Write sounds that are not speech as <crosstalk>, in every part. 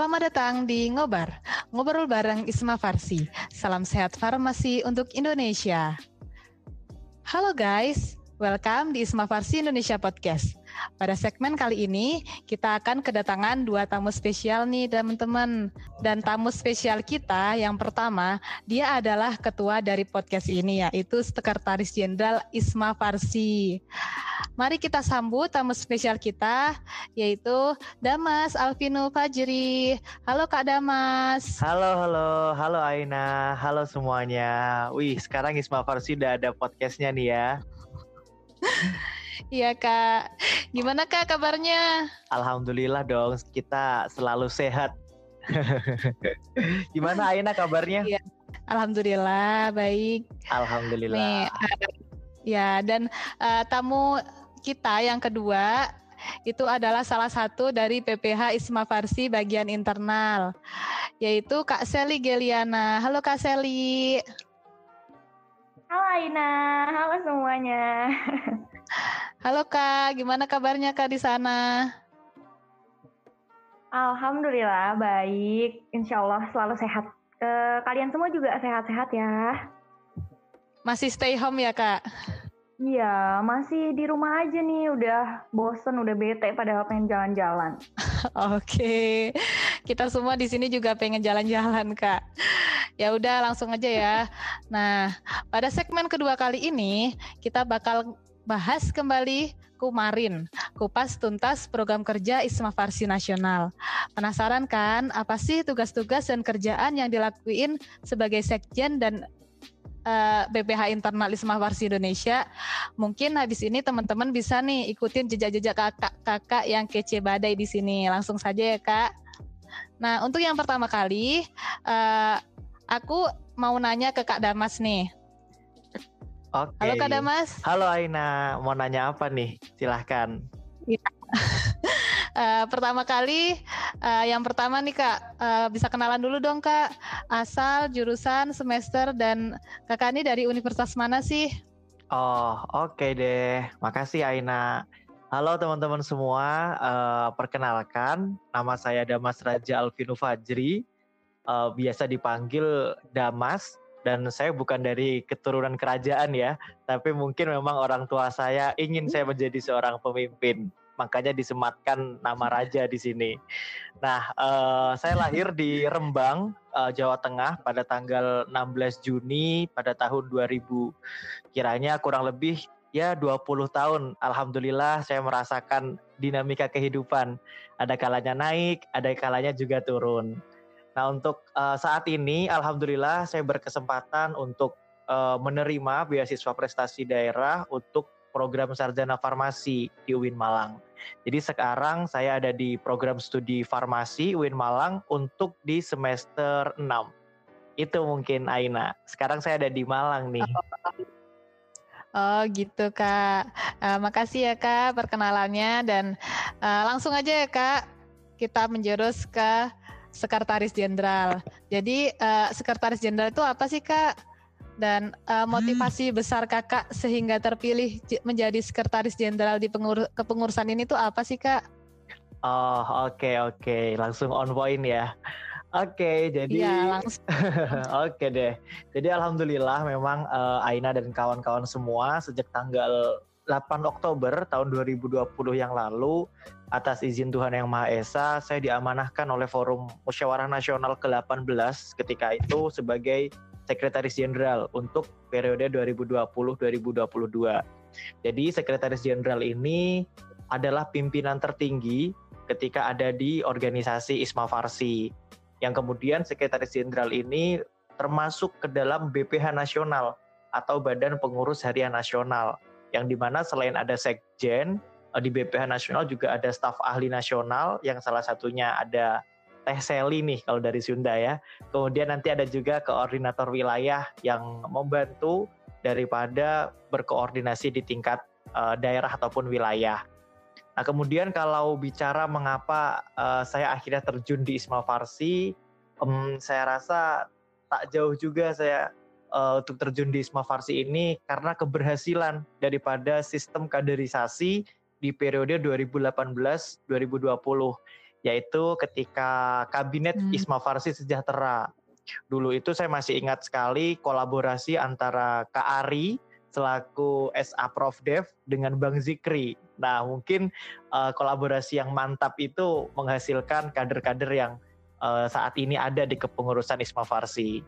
Selamat datang di Ngobar, ngobrol bareng Isma Farsi. Salam sehat farmasi untuk Indonesia. Halo guys, welcome di Isma Farsi Indonesia Podcast. Pada segmen kali ini, kita akan kedatangan dua tamu spesial nih teman-teman. Dan tamu spesial kita yang pertama, dia adalah ketua dari podcast ini yaitu Sekretaris Jenderal Isma Farsi. Mari kita sambut tamu spesial kita yaitu Damas Alvino Fajri. Halo Kak Damas. Halo, halo, halo Aina, halo semuanya. Wih, sekarang Isma Farsi udah ada podcastnya nih ya. <laughs> Iya kak, gimana kak kabarnya? Alhamdulillah dong, kita selalu sehat. <laughs> gimana Aina kabarnya? Iya, Alhamdulillah baik. Alhamdulillah. Nih, uh, ya dan uh, tamu kita yang kedua itu adalah salah satu dari PPH Isma Farsi bagian internal, yaitu Kak Seli Geliana. Halo Kak Seli. Halo Aina, halo semuanya. <laughs> Halo Kak, gimana kabarnya Kak di sana? Alhamdulillah baik, insya Allah selalu sehat. E, kalian semua juga sehat-sehat ya. Masih stay home ya Kak? Iya, masih di rumah aja nih, udah bosen, udah bete padahal pengen jalan-jalan. <laughs> Oke, kita semua di sini juga pengen jalan-jalan Kak. Ya udah langsung aja ya. Nah, pada segmen kedua kali ini kita bakal bahas kembali Kumarin, kupas tuntas program kerja Isma Farsi Nasional. Penasaran kan apa sih tugas-tugas dan kerjaan yang dilakuin sebagai sekjen dan uh, eh, BPH internal Isma Farsi Indonesia? Mungkin habis ini teman-teman bisa nih ikutin jejak-jejak kakak-kakak yang kece badai di sini. Langsung saja ya kak. Nah untuk yang pertama kali, uh, aku mau nanya ke Kak Damas nih. Oke. Halo Kak Damas. Halo Aina, mau nanya apa nih? Silahkan. Ya. uh, <laughs> pertama kali, uh, yang pertama nih Kak, uh, bisa kenalan dulu dong Kak. Asal, jurusan, semester, dan Kakak ini dari universitas mana sih? Oh, oke okay deh. Makasih Aina. Halo teman-teman semua, uh, perkenalkan nama saya Damas Raja Alvino Fajri, uh, biasa dipanggil Damas dan saya bukan dari keturunan kerajaan ya, tapi mungkin memang orang tua saya ingin saya menjadi seorang pemimpin, makanya disematkan nama raja di sini. Nah, uh, saya lahir di Rembang, uh, Jawa Tengah pada tanggal 16 Juni pada tahun 2000. Kiranya kurang lebih ya 20 tahun. Alhamdulillah saya merasakan dinamika kehidupan. Ada kalanya naik, ada kalanya juga turun. Nah untuk uh, saat ini, alhamdulillah saya berkesempatan untuk uh, menerima beasiswa prestasi daerah untuk program sarjana farmasi di UIN Malang. Jadi sekarang saya ada di program studi farmasi UIN Malang untuk di semester 6. Itu mungkin Aina. Sekarang saya ada di Malang nih. Oh gitu kak. Uh, makasih ya kak perkenalannya dan uh, langsung aja ya kak kita menjurus ke sekretaris jenderal. Jadi uh, sekretaris jenderal itu apa sih kak? Dan uh, motivasi hmm. besar kakak sehingga terpilih menjadi sekretaris jenderal di pengur kepengurusan ini tuh apa sih kak? Oh oke okay, oke okay. langsung on point ya. Oke, okay, jadi ya, langsung. <laughs> Oke okay deh. Jadi alhamdulillah memang uh, Aina dan kawan-kawan semua sejak tanggal 8 Oktober tahun 2020 yang lalu atas izin Tuhan Yang Maha Esa saya diamanahkan oleh Forum Musyawarah Nasional ke-18 ketika itu sebagai Sekretaris Jenderal untuk periode 2020-2022. Jadi Sekretaris Jenderal ini adalah pimpinan tertinggi ketika ada di organisasi Isma Farsi. Yang kemudian Sekretaris Jenderal ini termasuk ke dalam BPH Nasional atau Badan Pengurus Harian Nasional yang di mana selain ada sekjen eh, di BPH nasional juga ada staf ahli nasional yang salah satunya ada Teh Seli nih kalau dari Sunda ya. Kemudian nanti ada juga koordinator wilayah yang membantu daripada berkoordinasi di tingkat uh, daerah ataupun wilayah. Nah kemudian kalau bicara mengapa uh, saya akhirnya terjun di Isma Farsi, um, saya rasa tak jauh juga saya uh, untuk terjun di Isma Farsi ini karena keberhasilan daripada sistem kaderisasi di periode 2018-2020 yaitu ketika kabinet Hmm. Isma Farsi Sejahtera. Dulu itu saya masih ingat sekali kolaborasi antara Kak Ari selaku SA Prof Dev dengan Bang Zikri. Nah, mungkin eh, kolaborasi yang mantap itu menghasilkan kader-kader yang eh, saat ini ada di kepengurusan Isma Farsi.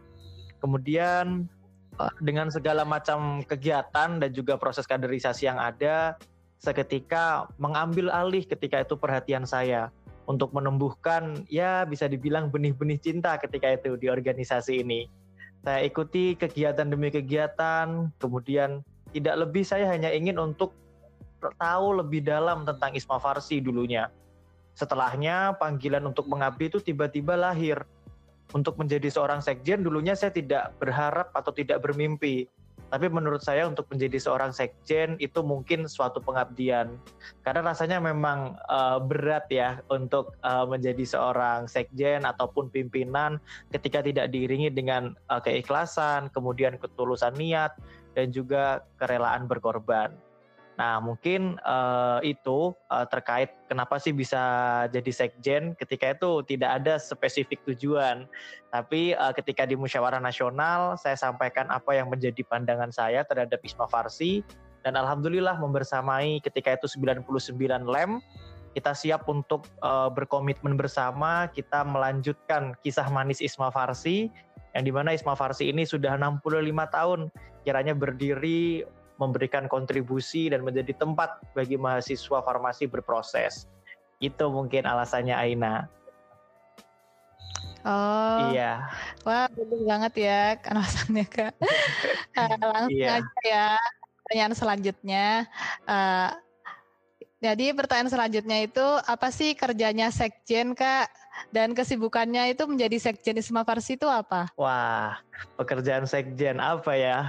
Kemudian eh, dengan segala macam kegiatan dan juga proses kaderisasi yang ada, seketika mengambil alih ketika itu perhatian saya untuk menumbuhkan ya bisa dibilang benih-benih cinta ketika itu di organisasi ini. Saya ikuti kegiatan demi kegiatan, kemudian tidak lebih saya hanya ingin untuk tahu lebih dalam tentang Isma Farsi dulunya. Setelahnya panggilan untuk mengabdi itu tiba-tiba lahir. Untuk menjadi seorang sekjen dulunya saya tidak berharap atau tidak bermimpi. Tapi menurut saya untuk menjadi seorang sekjen itu mungkin suatu pengabdian. Karena rasanya memang uh, berat ya untuk uh, menjadi seorang sekjen ataupun pimpinan ketika tidak diiringi dengan uh, keikhlasan, kemudian ketulusan niat dan juga kerelaan berkorban. Nah, mungkin uh, itu uh, terkait kenapa sih bisa jadi sekjen ketika itu tidak ada spesifik tujuan. Tapi uh, ketika di musyawarah nasional saya sampaikan apa yang menjadi pandangan saya terhadap Isma Farsi. Dan alhamdulillah membersamai ketika itu 99 lem. Kita siap untuk uh, berkomitmen bersama. Kita melanjutkan kisah manis Isma Farsi yang di mana Isma Farsi ini sudah 65 tahun kiranya berdiri memberikan kontribusi dan menjadi tempat bagi mahasiswa farmasi berproses. Itu mungkin alasannya Aina. Oh, Iya. wah betul banget ya kan alasannya kak. <laughs> Eh, langsung Iya. aja ya pertanyaan selanjutnya. Eh, jadi pertanyaan selanjutnya itu apa sih kerjanya sekjen kak? Dan kesibukannya itu menjadi sekjen Isma Farsi itu apa? Wah, pekerjaan sekjen apa ya?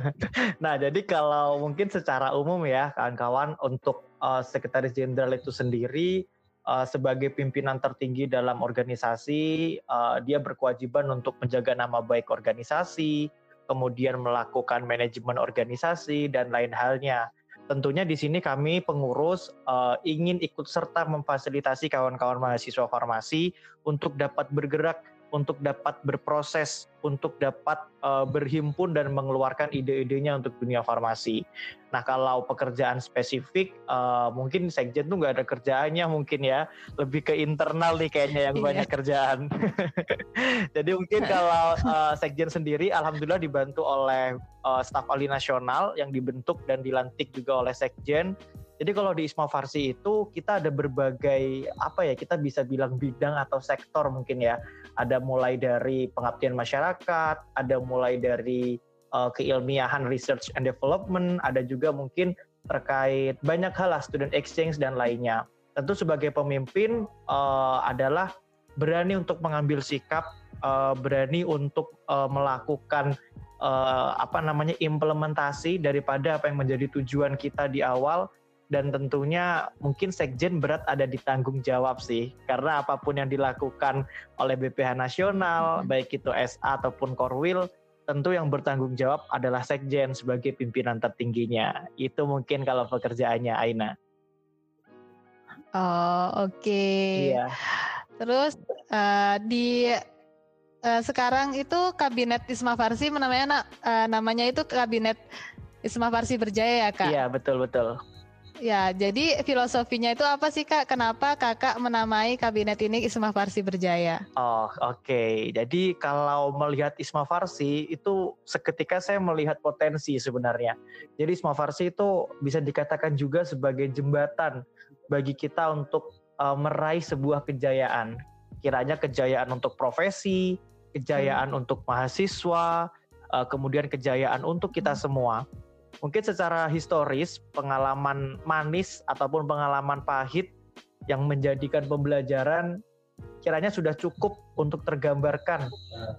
<laughs> nah, jadi kalau mungkin secara umum ya, kawan-kawan untuk uh, sekretaris jenderal itu sendiri uh, sebagai pimpinan tertinggi dalam organisasi, uh, dia berkewajiban untuk menjaga nama baik organisasi, kemudian melakukan manajemen organisasi dan lain halnya. Tentunya di sini kami pengurus uh, ingin ikut serta memfasilitasi kawan-kawan mahasiswa farmasi untuk dapat bergerak untuk dapat berproses, untuk dapat uh, berhimpun dan mengeluarkan ide-idenya untuk dunia farmasi. Nah kalau pekerjaan spesifik, uh, mungkin sekjen tuh nggak ada kerjaannya mungkin ya, lebih ke internal nih kayaknya yang Iya. banyak kerjaan. <laughs> Jadi mungkin kalau uh, sekjen sendiri, alhamdulillah dibantu oleh uh, staf ahli nasional yang dibentuk dan dilantik juga oleh sekjen. Jadi kalau di Isma Farsi itu kita ada berbagai apa ya kita bisa bilang bidang atau sektor mungkin ya ada mulai dari pengabdian masyarakat, ada mulai dari uh, keilmiahan research and development, ada juga mungkin terkait banyak hal lah student exchange dan lainnya. Tentu sebagai pemimpin uh, adalah berani untuk mengambil sikap, uh, berani untuk uh, melakukan uh, apa namanya implementasi daripada apa yang menjadi tujuan kita di awal dan tentunya mungkin sekjen berat ada di tanggung jawab sih karena apa pun yang dilakukan oleh BPH nasional Mhm. baik itu SA ataupun Korwil tentu yang bertanggung jawab adalah sekjen sebagai pimpinan tertingginya itu mungkin kalau pekerjaannya Aina Oh oke. iya Terus eh, di eh, sekarang itu kabinet Isma Farsi namanya na- eh, namanya itu kabinet Isma Farsi Berjaya ya kak? iya betul betul Ya jadi filosofinya itu apa sih kak? Kenapa kakak menamai kabinet ini Isma Farsi Berjaya? Oh oke, jadi kalau melihat Isma Farsi itu seketika saya melihat potensi sebenarnya. Jadi Isma Farsi itu bisa dikatakan juga sebagai jembatan bagi kita untuk uh, meraih sebuah kejayaan. Kiranya kejayaan untuk profesi, kejayaan untuk mahasiswa, uh, kemudian kejayaan untuk kita semua. Mungkin secara historis pengalaman manis ataupun pengalaman pahit yang menjadikan pembelajaran kiranya sudah cukup untuk tergambarkan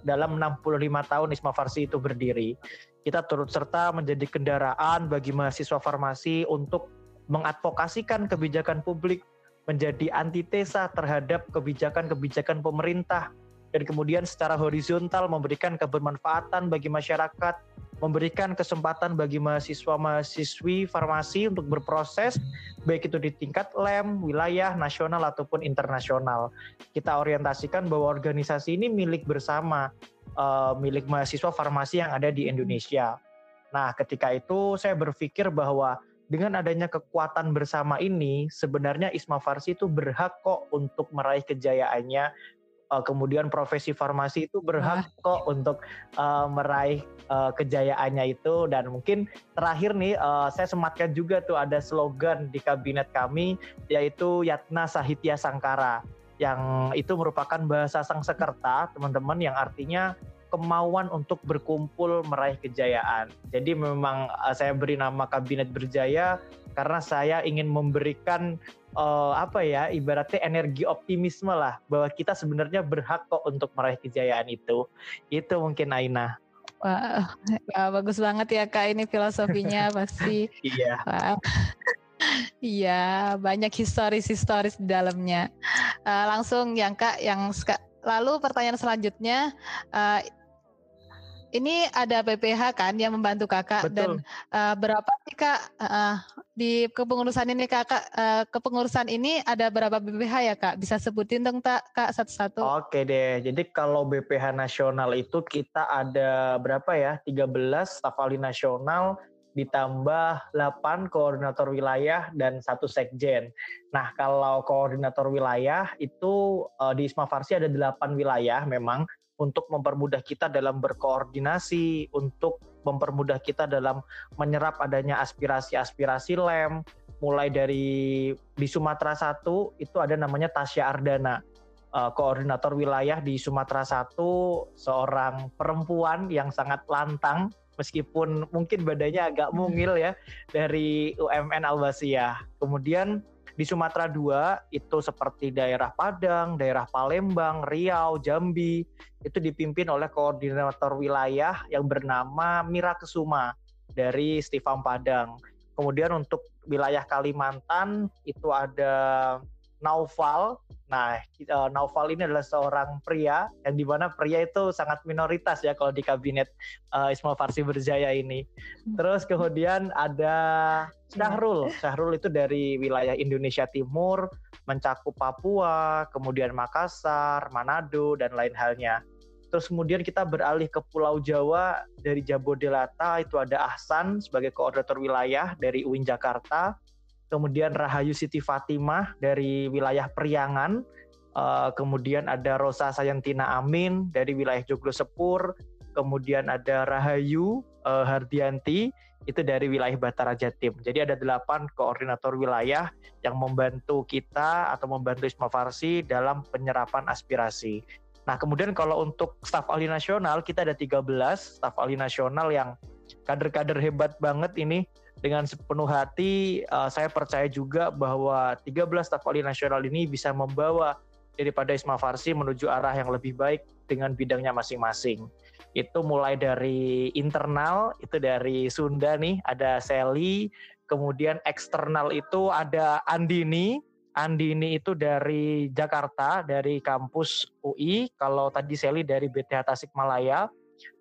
dalam 65 tahun Isma Farsi itu berdiri. Kita turut serta menjadi kendaraan bagi mahasiswa farmasi untuk mengadvokasikan kebijakan publik menjadi antitesa terhadap kebijakan-kebijakan pemerintah dan kemudian secara horizontal memberikan kebermanfaatan bagi masyarakat memberikan kesempatan bagi mahasiswa-mahasiswi farmasi untuk berproses baik itu di tingkat lem, wilayah, nasional ataupun internasional. Kita orientasikan bahwa organisasi ini milik bersama, uh, milik mahasiswa farmasi yang ada di Indonesia. Nah, ketika itu saya berpikir bahwa dengan adanya kekuatan bersama ini, sebenarnya Isma Farsi itu berhak kok untuk meraih kejayaannya uh, kemudian profesi farmasi itu berhak Wah. kok untuk uh, meraih uh, kejayaannya itu dan mungkin terakhir nih uh, saya sematkan juga tuh ada slogan di kabinet kami yaitu Yatna Sahitya Sangkara yang itu merupakan bahasa Sangsekerta teman-teman yang artinya kemauan untuk berkumpul meraih kejayaan. Jadi memang uh, saya beri nama kabinet berjaya karena saya ingin memberikan uh, apa ya ibaratnya energi optimisme lah bahwa kita sebenarnya berhak kok untuk meraih kejayaan itu. Itu mungkin Aina. Wah, bagus banget ya Kak ini filosofinya <laughs> pasti. iya. Iya, banyak historis-historis di dalamnya. Uh, langsung yang Kak yang lalu pertanyaan selanjutnya uh, ini ada PPH kan yang membantu kakak Betul. dan uh, berapa sih kak? Uh, di kepengurusan ini kakak uh, kepengurusan ini ada berapa BPH ya kak? Bisa sebutin dong tak kak satu-satu. Oke deh. Jadi kalau BPH nasional itu kita ada berapa ya? 13 staf ahli nasional ditambah 8 koordinator wilayah dan satu sekjen. Nah, kalau koordinator wilayah itu uh, di Isma Farsi ada 8 wilayah memang untuk mempermudah kita dalam berkoordinasi, untuk mempermudah kita dalam menyerap adanya aspirasi-aspirasi lem, mulai dari di Sumatera Satu itu ada namanya Tasya Ardana, uh, koordinator wilayah di Sumatera Satu, seorang perempuan yang sangat lantang, meskipun mungkin badannya agak mungil ya, dari UMN Albasiyah. Kemudian di Sumatera II itu seperti daerah Padang, daerah Palembang, Riau, Jambi itu dipimpin oleh koordinator wilayah yang bernama Mira Kesuma dari Stifam Padang. Kemudian untuk wilayah Kalimantan itu ada Naufal. Nah, uh, Naufal ini adalah seorang pria yang di mana pria itu sangat minoritas ya kalau di kabinet uh, Ismail Farsi Berjaya ini. Terus kemudian ada Syahrul. Syahrul itu dari wilayah Indonesia Timur, mencakup Papua, kemudian Makassar, Manado, dan lain halnya. Terus kemudian kita beralih ke Pulau Jawa dari Jabodelata itu ada Ahsan sebagai koordinator wilayah dari UIN Jakarta kemudian Rahayu Siti Fatimah dari wilayah Priangan, uh, kemudian ada Rosa Sayantina Amin dari wilayah Joglo Sepur, kemudian ada Rahayu uh, Hardianti itu dari wilayah Batara Jatim. Jadi ada delapan koordinator wilayah yang membantu kita atau membantu Isma Farsi dalam penyerapan aspirasi. Nah, kemudian kalau untuk staf ahli nasional kita ada 13 staf ahli nasional yang kader-kader hebat banget ini dengan sepenuh hati uh, saya percaya juga bahwa 13 staf ahli nasional ini bisa membawa daripada Isma Farsi menuju arah yang lebih baik dengan bidangnya masing-masing. Itu mulai dari internal, itu dari Sunda nih, ada Sally, kemudian eksternal itu ada Andini, Andini itu dari Jakarta, dari kampus UI, kalau tadi Sally dari BTH Tasikmalaya.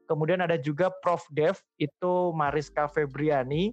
Kemudian ada juga Prof Dev, itu Mariska Febriani,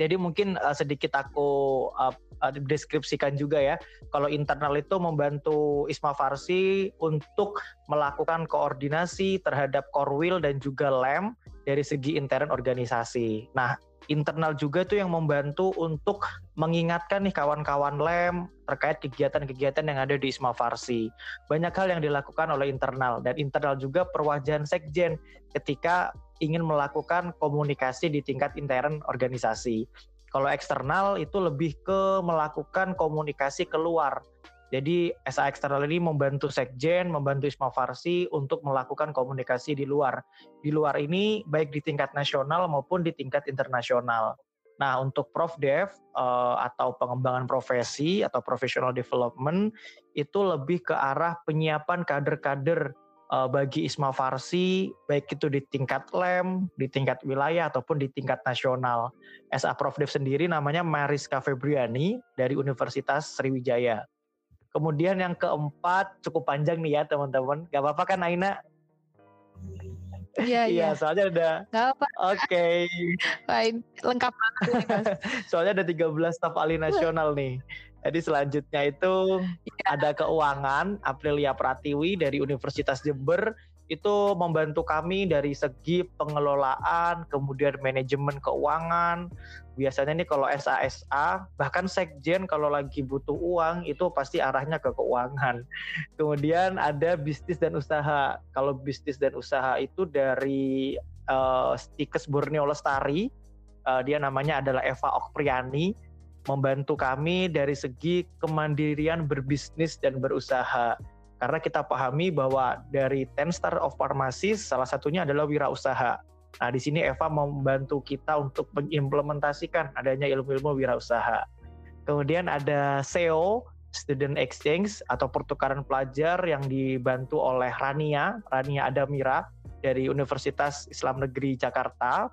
jadi mungkin uh, sedikit aku uh, deskripsikan juga ya. Kalau internal itu membantu Isma Farsi untuk melakukan koordinasi terhadap Korwil dan juga LEM dari segi intern organisasi. Nah, internal juga tuh yang membantu untuk mengingatkan nih kawan-kawan LEM terkait kegiatan-kegiatan yang ada di Isma Farsi. Banyak hal yang dilakukan oleh internal dan internal juga perwajahan sekjen ketika ingin melakukan komunikasi di tingkat intern organisasi. Kalau eksternal itu lebih ke melakukan komunikasi keluar. Jadi SA eksternal ini membantu sekjen, membantu Isma Farsi untuk melakukan komunikasi di luar. Di luar ini baik di tingkat nasional maupun di tingkat internasional. Nah, untuk Prof Dev uh, atau pengembangan profesi atau professional development itu lebih ke arah penyiapan kader-kader uh, bagi Isma Farsi baik itu di tingkat lem, di tingkat wilayah ataupun di tingkat nasional. SA Prof Dev sendiri namanya Mariska Febriani dari Universitas Sriwijaya. Kemudian yang keempat cukup panjang nih ya teman-teman. Gak apa-apa kan Aina? Iya, iya, <laughs> iya. soalnya ada Nggak apa. Oke. Fine. Lengkap banget <laughs> soalnya ada 13 staf ahli nasional nih. Jadi selanjutnya itu Iya. ada keuangan Aprilia Pratiwi dari Universitas Jember itu membantu kami dari segi pengelolaan, kemudian manajemen keuangan. Biasanya nih kalau SASA, bahkan sekjen kalau lagi butuh uang itu pasti arahnya ke keuangan. Kemudian ada bisnis dan usaha. Kalau bisnis dan usaha itu dari uh, Stikes Borneo Lestari, uh, dia namanya adalah Eva Okpriani, membantu kami dari segi kemandirian berbisnis dan berusaha karena kita pahami bahwa dari Ten Star of Pharmacy salah satunya adalah wirausaha. Nah, di sini Eva membantu kita untuk mengimplementasikan adanya ilmu-ilmu wirausaha. Kemudian ada SEO, Student Exchange atau pertukaran pelajar yang dibantu oleh Rania, Rania Adamira dari Universitas Islam Negeri Jakarta.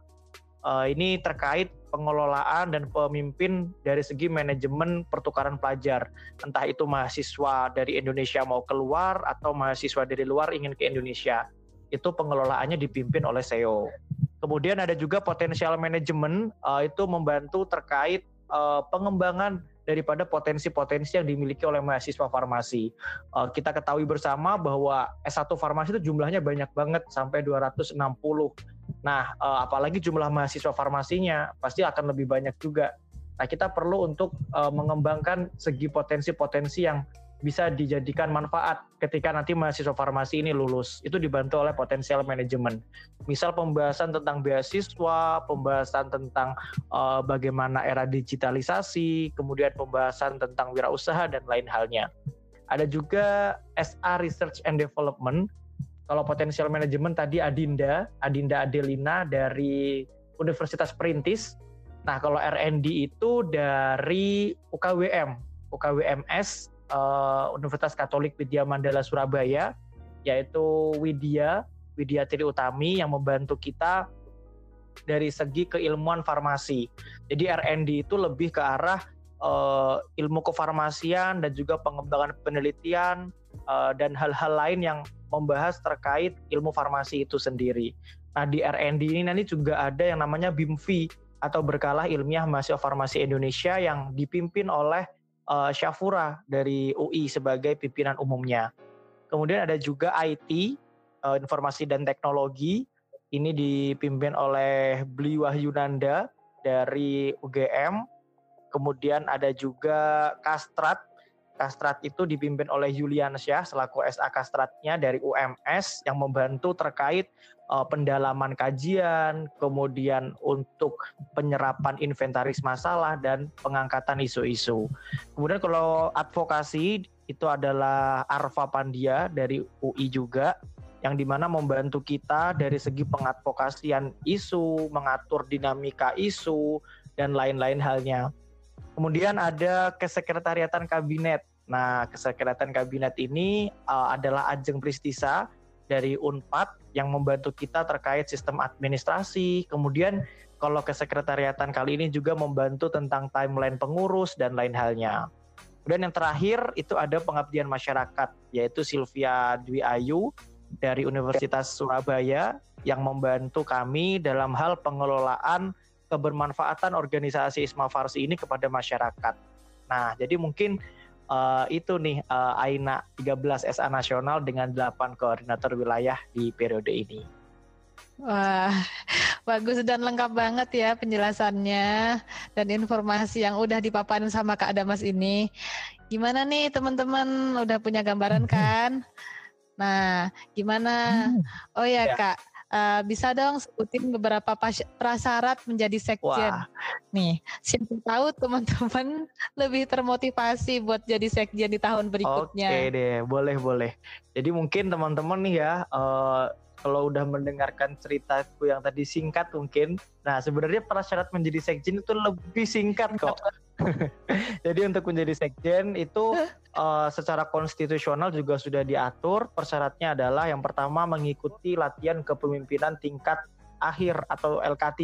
Uh, ini terkait pengelolaan dan pemimpin dari segi manajemen pertukaran pelajar. Entah itu mahasiswa dari Indonesia mau keluar atau mahasiswa dari luar ingin ke Indonesia. Itu pengelolaannya dipimpin oleh SEO. Kemudian ada juga potensial manajemen uh, itu membantu terkait uh, pengembangan daripada potensi-potensi yang dimiliki oleh mahasiswa farmasi. Kita ketahui bersama bahwa S1 farmasi itu jumlahnya banyak banget sampai 260 Nah, uh, apalagi jumlah mahasiswa farmasinya pasti akan lebih banyak juga. Nah, kita perlu untuk uh, mengembangkan segi potensi-potensi yang bisa dijadikan manfaat ketika nanti mahasiswa farmasi ini lulus. Itu dibantu oleh potensial manajemen. Misal pembahasan tentang beasiswa, pembahasan tentang uh, bagaimana era digitalisasi, kemudian pembahasan tentang wirausaha dan lain halnya. Ada juga SA Research and Development kalau potensial manajemen tadi Adinda, Adinda Adelina dari Universitas Perintis. Nah, kalau R&D itu dari UKWM, UKWMS uh, Universitas Katolik Widya Mandala Surabaya, yaitu Widya, Widya Tri Utami yang membantu kita dari segi keilmuan farmasi. Jadi R&D itu lebih ke arah uh, ilmu kefarmasian dan juga pengembangan penelitian uh, dan hal-hal lain yang membahas terkait ilmu farmasi itu sendiri. Nah di R&D ini nanti juga ada yang namanya BIMFI atau berkala ilmiah mahasiswa farmasi Indonesia yang dipimpin oleh uh, Syafura dari UI sebagai pimpinan umumnya. Kemudian ada juga IT, uh, informasi dan teknologi, ini dipimpin oleh Bli Wahyunanda dari UGM. Kemudian ada juga Kastrat Kastrat itu dipimpin oleh Julian Syah selaku SA Kastratnya dari UMS yang membantu terkait uh, pendalaman kajian, kemudian untuk penyerapan inventaris masalah dan pengangkatan isu-isu. Kemudian kalau advokasi itu adalah Arfa Pandia dari UI juga yang di mana membantu kita dari segi pengadvokasian isu, mengatur dinamika isu, dan lain-lain halnya. Kemudian ada kesekretariatan kabinet. Nah, kesekretariatan kabinet ini uh, adalah ajeng prestisa dari Unpad yang membantu kita terkait sistem administrasi. Kemudian kalau kesekretariatan kali ini juga membantu tentang timeline pengurus dan lain halnya. Kemudian yang terakhir itu ada pengabdian masyarakat yaitu Sylvia Dwi Ayu dari Universitas Surabaya yang membantu kami dalam hal pengelolaan kebermanfaatan organisasi Isma Farsi ini kepada masyarakat. Nah, jadi mungkin uh, itu nih uh, Aina 13 SA nasional dengan 8 koordinator wilayah di periode ini. Wah, bagus dan lengkap banget ya penjelasannya dan informasi yang udah dipaparin sama Kak Adamas ini. Gimana nih teman-teman udah punya gambaran <laughs> kan? Nah, gimana? Oh ya, ya. Kak, uh, bisa dong sebutin beberapa prasyarat menjadi sekjen. Wah. Nih, siapa tahu teman-teman <laughs> lebih termotivasi buat jadi sekjen di tahun berikutnya. Oke deh, boleh boleh. Jadi mungkin teman-teman nih ya. Uh, kalau udah mendengarkan ceritaku yang tadi singkat mungkin, nah sebenarnya prasyarat menjadi sekjen itu lebih singkat kok. <laughs> Jadi untuk menjadi sekjen itu uh, secara konstitusional juga sudah diatur. Persyaratnya adalah yang pertama mengikuti latihan kepemimpinan tingkat akhir atau LK3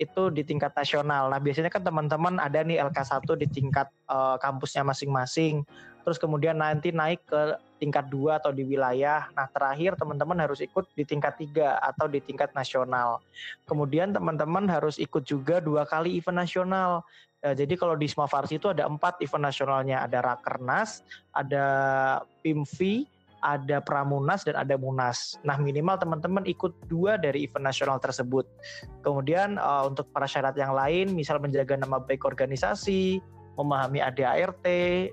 itu di tingkat nasional. Nah, biasanya kan teman-teman ada nih LK1 di tingkat uh, kampusnya masing-masing terus kemudian nanti naik ke tingkat dua atau di wilayah. Nah terakhir teman-teman harus ikut di tingkat tiga atau di tingkat nasional. Kemudian teman-teman harus ikut juga dua kali event nasional. Uh, jadi kalau di Isma Farsi itu ada empat event nasionalnya, ada Rakernas, ada PIMVI, ada Pramunas dan ada Munas. Nah minimal teman-teman ikut dua dari event nasional tersebut. Kemudian uh, untuk para syarat yang lain, misal menjaga nama baik organisasi, memahami ADART,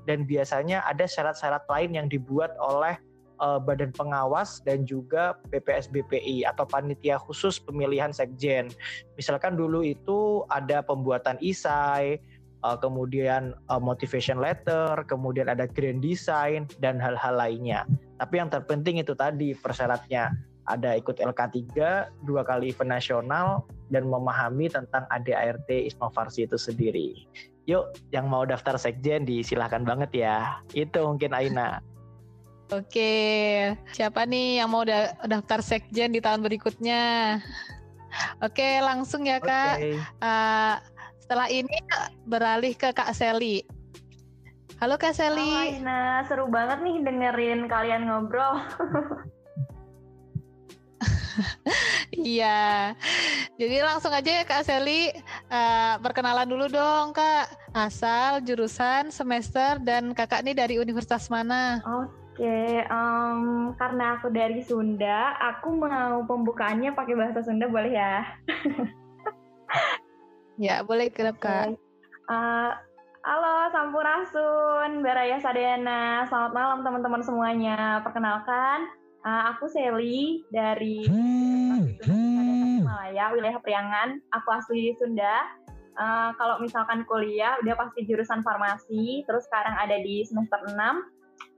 dan biasanya ada syarat-syarat lain yang dibuat oleh uh, Badan Pengawas dan juga BPSBPI atau Panitia Khusus Pemilihan Sekjen. Misalkan dulu itu ada pembuatan isai, uh, kemudian uh, motivation letter, kemudian ada grand design dan hal-hal lainnya. Tapi yang terpenting itu tadi persyaratnya ada ikut LK3, dua kali event nasional dan memahami tentang ADART Isnovarsi itu sendiri. Yuk, yang mau daftar sekjen disilahkan banget ya. Itu mungkin Aina. <laughs> Oke, siapa nih yang mau da daftar sekjen di tahun berikutnya? Oke, langsung ya kak. Okay. Uh, eh, setelah ini beralih ke Kak Seli. Halo Kak Seli. Halo Aina, seru banget nih dengerin kalian ngobrol. <laughs> Iya, jadi langsung aja ya Kak Seli, uh, perkenalan dulu dong Kak, asal, jurusan, semester, dan kakak nih dari universitas mana? Oke, um, karena aku dari Sunda, aku mau pembukaannya pakai bahasa Sunda boleh ya? Ya, boleh kerap Kak. Uh, halo Sampurasun, Baraya Sadena. Selamat malam teman-teman semuanya. Perkenalkan, uh, aku Seli dari Malaya, wilayah Priangan. Aku asli Sunda. Uh, kalau misalkan kuliah, udah pasti jurusan farmasi. Terus sekarang ada di semester 6.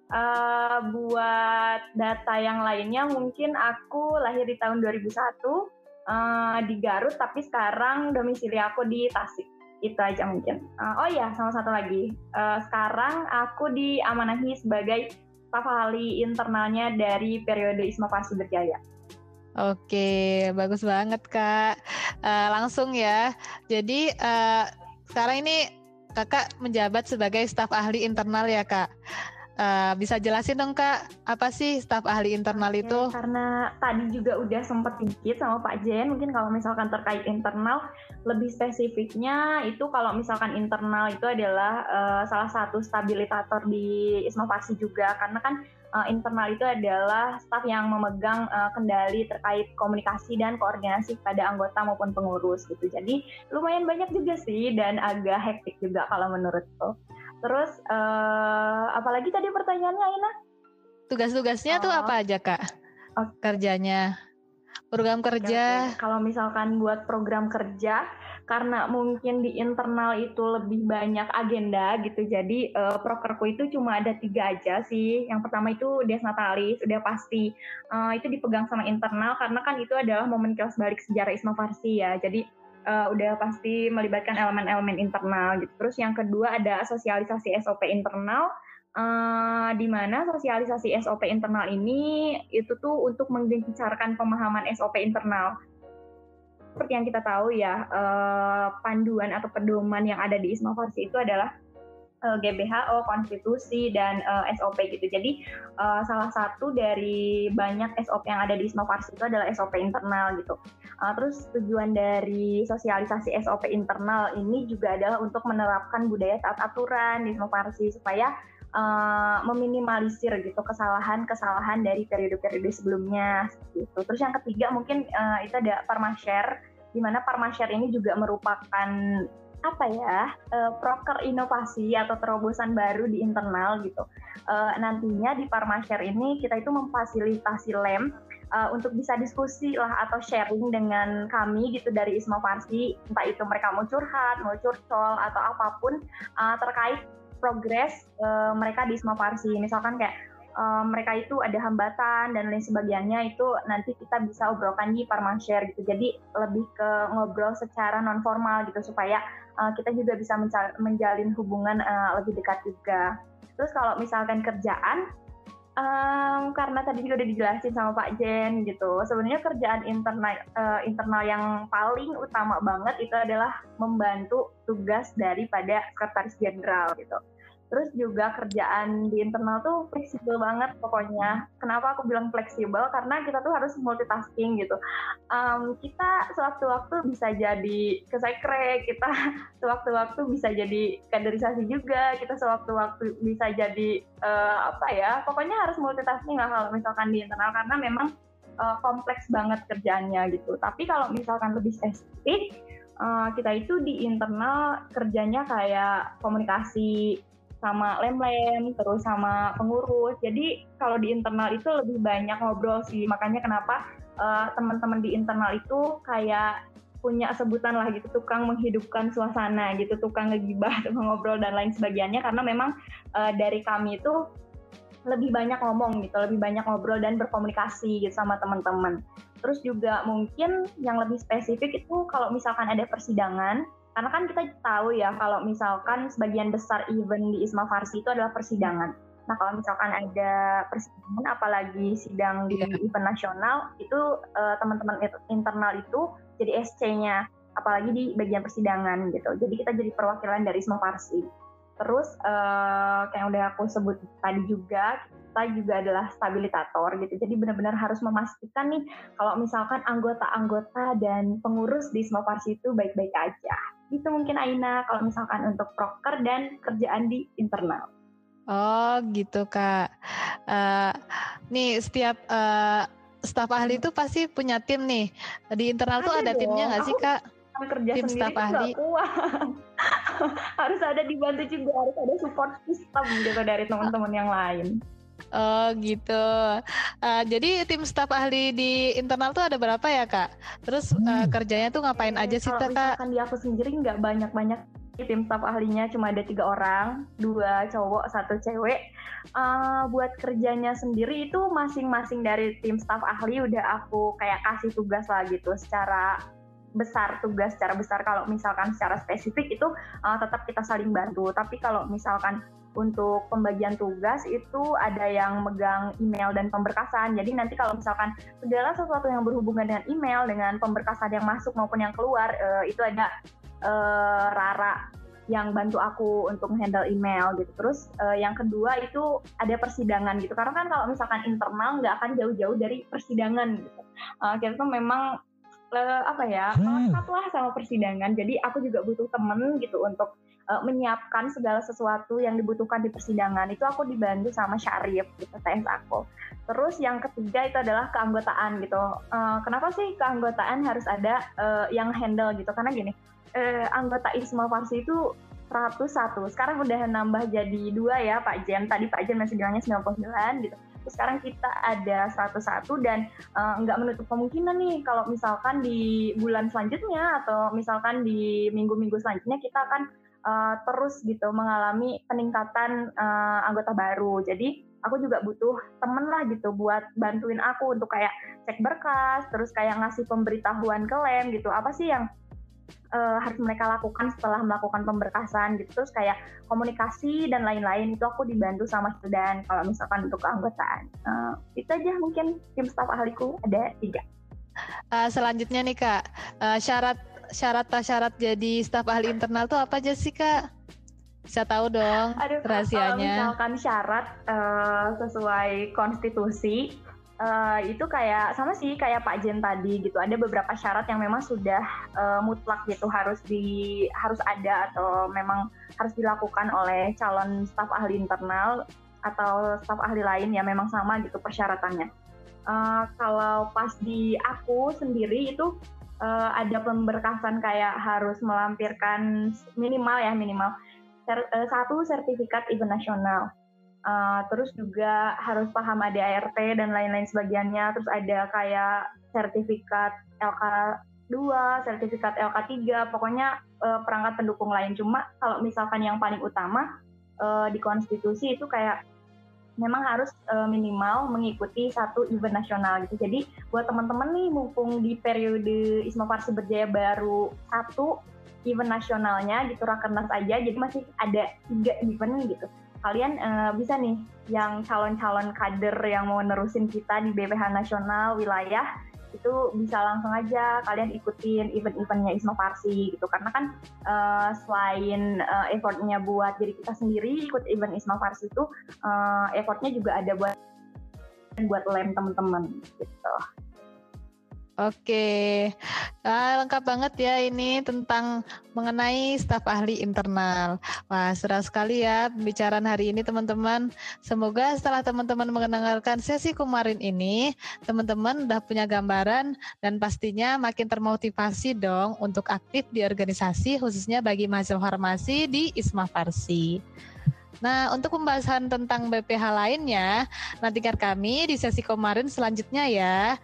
Uh, buat data yang lainnya, mungkin aku lahir di tahun 2001 uh, di Garut tapi sekarang domisili aku di Tasik itu aja mungkin uh, oh ya sama satu lagi uh, sekarang aku diamanahi sebagai staf ahli internalnya dari periode Isma Farsi Berjaya Oke, bagus banget kak. Uh, langsung ya. Jadi uh, sekarang ini kakak menjabat sebagai staf ahli internal ya kak. Uh, bisa jelasin dong kak, apa sih staf ahli internal itu? Karena tadi juga udah sempat dikit sama Pak Jen, mungkin kalau misalkan terkait internal, lebih spesifiknya itu kalau misalkan internal itu adalah uh, salah satu stabilitator di Isnovasi juga, karena kan uh, internal itu adalah staf yang memegang uh, kendali terkait komunikasi dan koordinasi pada anggota maupun pengurus gitu. Jadi lumayan banyak juga sih dan agak hektik juga kalau menurutku. Terus uh, apalagi tadi pertanyaannya Aina? Tugas-tugasnya oh. tuh apa aja kak? Oh. Kerjanya? Program kerja? Kalau misalkan buat program kerja, karena mungkin di internal itu lebih banyak agenda gitu, jadi uh, prokerku itu cuma ada tiga aja sih. Yang pertama itu Des Natalis, udah pasti uh, itu dipegang sama internal karena kan itu adalah momen kelas balik sejarah Isma Farsi ya. Jadi uh, udah pasti melibatkan elemen-elemen internal gitu. Terus yang kedua ada sosialisasi SOP internal uh, di mana sosialisasi SOP internal ini itu tuh untuk menggencarkan pemahaman SOP internal. Seperti yang kita tahu ya, uh, panduan atau pedoman yang ada di Isma Farsi itu adalah uh, eh, GBHO, konstitusi dan uh, eh, SOP gitu. Jadi uh, salah satu dari banyak SOP yang ada di Isma Farsi itu adalah SOP internal gitu. Uh, terus tujuan dari sosialisasi SOP internal ini juga adalah untuk menerapkan budaya taat aturan di Isma Farsi supaya uh, meminimalisir gitu kesalahan-kesalahan dari periode-periode sebelumnya gitu. Terus yang ketiga mungkin uh, itu ada Parmashare di mana Parmashare ini juga merupakan apa ya uh, proker inovasi atau terobosan baru di internal gitu. Uh, nantinya di Parmashare ini kita itu memfasilitasi lem uh, untuk bisa diskusi lah atau sharing dengan kami gitu dari Isma Farsi, entah itu mereka mau curhat, mau curcol atau apa pun uh, terkait progres uh, mereka di Isma Farsi. Misalkan kayak uh, mereka itu ada hambatan dan lain sebagainya itu nanti kita bisa obrolkan di Parmashare gitu. Jadi lebih ke ngobrol secara non formal gitu supaya uh, kita juga bisa menjalin hubungan uh, lebih dekat juga. Terus kalau misalkan kerjaan, um, karena tadi juga udah dijelasin sama Pak Jen gitu, sebenarnya kerjaan internal uh, internal yang paling utama banget itu adalah membantu tugas daripada sekretaris jenderal gitu. Terus juga kerjaan di internal tuh fleksibel banget pokoknya. Kenapa aku bilang fleksibel? Karena kita tuh harus multitasking gitu. Um, kita sewaktu-waktu bisa jadi ke sekre, kita <laughs> sewaktu-waktu bisa jadi kaderisasi juga, kita sewaktu-waktu bisa jadi uh, apa ya? Pokoknya harus multitasking lah kalau misalkan di internal karena memang uh, kompleks banget kerjaannya gitu. Tapi kalau misalkan lebih spesifik, uh, kita itu di internal kerjanya kayak komunikasi sama lem-lem, terus sama pengurus. Jadi kalau di internal itu lebih banyak ngobrol sih. Makanya kenapa uh, teman-teman di internal itu kayak punya sebutan lah gitu tukang menghidupkan suasana gitu tukang ngegibah <laughs> ngobrol dan lain sebagainya karena memang uh, dari kami itu lebih banyak ngomong gitu lebih banyak ngobrol dan berkomunikasi gitu sama teman-teman terus juga mungkin yang lebih spesifik itu kalau misalkan ada persidangan karena kan kita tahu ya kalau misalkan sebagian besar event di Isma Farsi itu adalah persidangan. Nah kalau misalkan ada persidangan, apalagi sidang di yeah. event nasional, itu uh, teman-teman internal itu jadi SC-nya, apalagi di bagian persidangan gitu. Jadi kita jadi perwakilan dari Isma Farsi. Terus uh, kayak yang udah aku sebut tadi juga, kita juga adalah stabilitator gitu. Jadi benar-benar harus memastikan nih kalau misalkan anggota-anggota dan pengurus di Isma Farsi itu baik-baik aja. Itu mungkin Aina kalau misalkan untuk proker dan kerjaan di internal. Oh gitu kak. Uh, nih setiap uh, staf ahli itu pasti punya tim nih. Di internal ada tuh ada dong. timnya nggak sih kak? Kerja tim staf ahli. <laughs> harus ada dibantu juga, harus ada support system gitu dari teman-teman yang lain. Oh gitu. Uh, jadi tim staf ahli di internal tuh ada berapa ya kak? Terus uh, kerjanya tuh ngapain aja sih kak? Kalau di aku sendiri nggak banyak-banyak tim staf ahlinya cuma ada tiga orang, dua cowok, satu cewek. Uh, buat kerjanya sendiri itu masing-masing dari tim staf ahli udah aku kayak kasih tugas lah gitu secara besar tugas secara besar kalau misalkan secara spesifik itu uh, tetap kita saling bantu tapi kalau misalkan untuk pembagian tugas itu ada yang megang email dan pemberkasan. Jadi nanti kalau misalkan segala sesuatu yang berhubungan dengan email, dengan pemberkasan yang masuk maupun yang keluar, uh, itu ada uh, Rara yang bantu aku untuk handle email gitu. Terus uh, yang kedua itu ada persidangan gitu. Karena kan kalau misalkan internal nggak akan jauh-jauh dari persidangan gitu. Uh, kita tuh memang uh, apa ya melekat lah sama persidangan. Jadi aku juga butuh temen gitu untuk uh, menyiapkan segala sesuatu yang dibutuhkan di persidangan. Itu aku dibantu sama Syarif gitu TS aku. Terus yang ketiga itu adalah keanggotaan gitu. Uh, kenapa sih keanggotaan harus ada uh, yang handle gitu? Karena gini, uh, anggota Isma Farsi itu 101. Sekarang udah nambah jadi dua ya Pak Jen. Tadi Pak Jen masih bilangnya 99 gitu sekarang kita ada 101 dan uh, nggak menutup kemungkinan nih kalau misalkan di bulan selanjutnya atau misalkan di minggu-minggu selanjutnya kita akan uh, terus gitu mengalami peningkatan uh, anggota baru. Jadi aku juga butuh temen lah gitu buat bantuin aku untuk kayak cek berkas, terus kayak ngasih pemberitahuan ke lem gitu. Apa sih yang uh, harus mereka lakukan setelah melakukan pemberkasan gitu terus kayak komunikasi dan lain-lain itu aku dibantu sama dan kalau misalkan untuk keanggotaan uh, itu aja mungkin tim staf ahliku ada tiga uh, selanjutnya nih kak uh, syarat syarat syarat jadi staf ahli internal tuh apa aja sih kak bisa tahu dong Aduh, rahasianya. Kalau misalkan syarat uh, sesuai konstitusi uh, itu kayak sama sih kayak Pak Jen tadi gitu. Ada beberapa syarat yang memang sudah uh, mutlak gitu harus di harus ada atau memang harus dilakukan oleh calon staf ahli internal atau staf ahli lain ya memang sama gitu persyaratannya. Uh, kalau pas di aku sendiri itu uh, ada pemberkasan kayak harus melampirkan minimal ya minimal ser, uh, satu sertifikat event nasional Uh, terus juga harus paham ADART dan lain-lain sebagiannya. Terus ada kayak sertifikat LK2, sertifikat LK3, pokoknya uh, perangkat pendukung lain. Cuma kalau misalkan yang paling utama uh, di konstitusi itu kayak memang harus uh, minimal mengikuti satu event nasional gitu. Jadi buat teman-teman nih mumpung di periode Isma Farsi Berjaya baru satu event nasionalnya gitu rakernas aja, jadi masih ada tiga event gitu kalian uh, bisa nih yang calon-calon kader yang mau nerusin kita di BPH nasional wilayah itu bisa langsung aja kalian ikutin event-eventnya Isma Farsi gitu karena kan uh, selain uh, effortnya buat diri kita sendiri ikut event Isma Farsi itu uh, effortnya juga ada buat buat lem teman-teman gitu. Oke, ah, lengkap banget ya ini tentang mengenai staf ahli internal. Wah, seru sekali ya pembicaraan hari ini teman-teman. Semoga setelah teman-teman mendengarkan sesi kemarin ini, teman-teman udah punya gambaran dan pastinya makin termotivasi dong untuk aktif di organisasi khususnya bagi mahasiswa farmasi di Isma Farsi. Nah, untuk pembahasan tentang BPH lainnya, nantikan kami di sesi kemarin selanjutnya ya.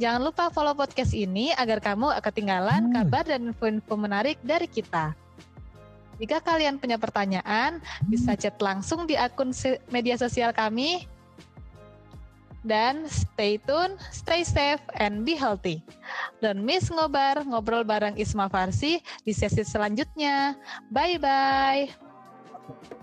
Jangan lupa follow podcast ini agar kamu ketinggalan hmm. kabar dan info-info menarik dari kita. Jika kalian punya pertanyaan, bisa chat langsung di akun media sosial kami. Dan stay tune, stay safe, and be healthy. Don't miss ngobar, ngobrol bareng Isma Farsi di sesi selanjutnya. Bye-bye.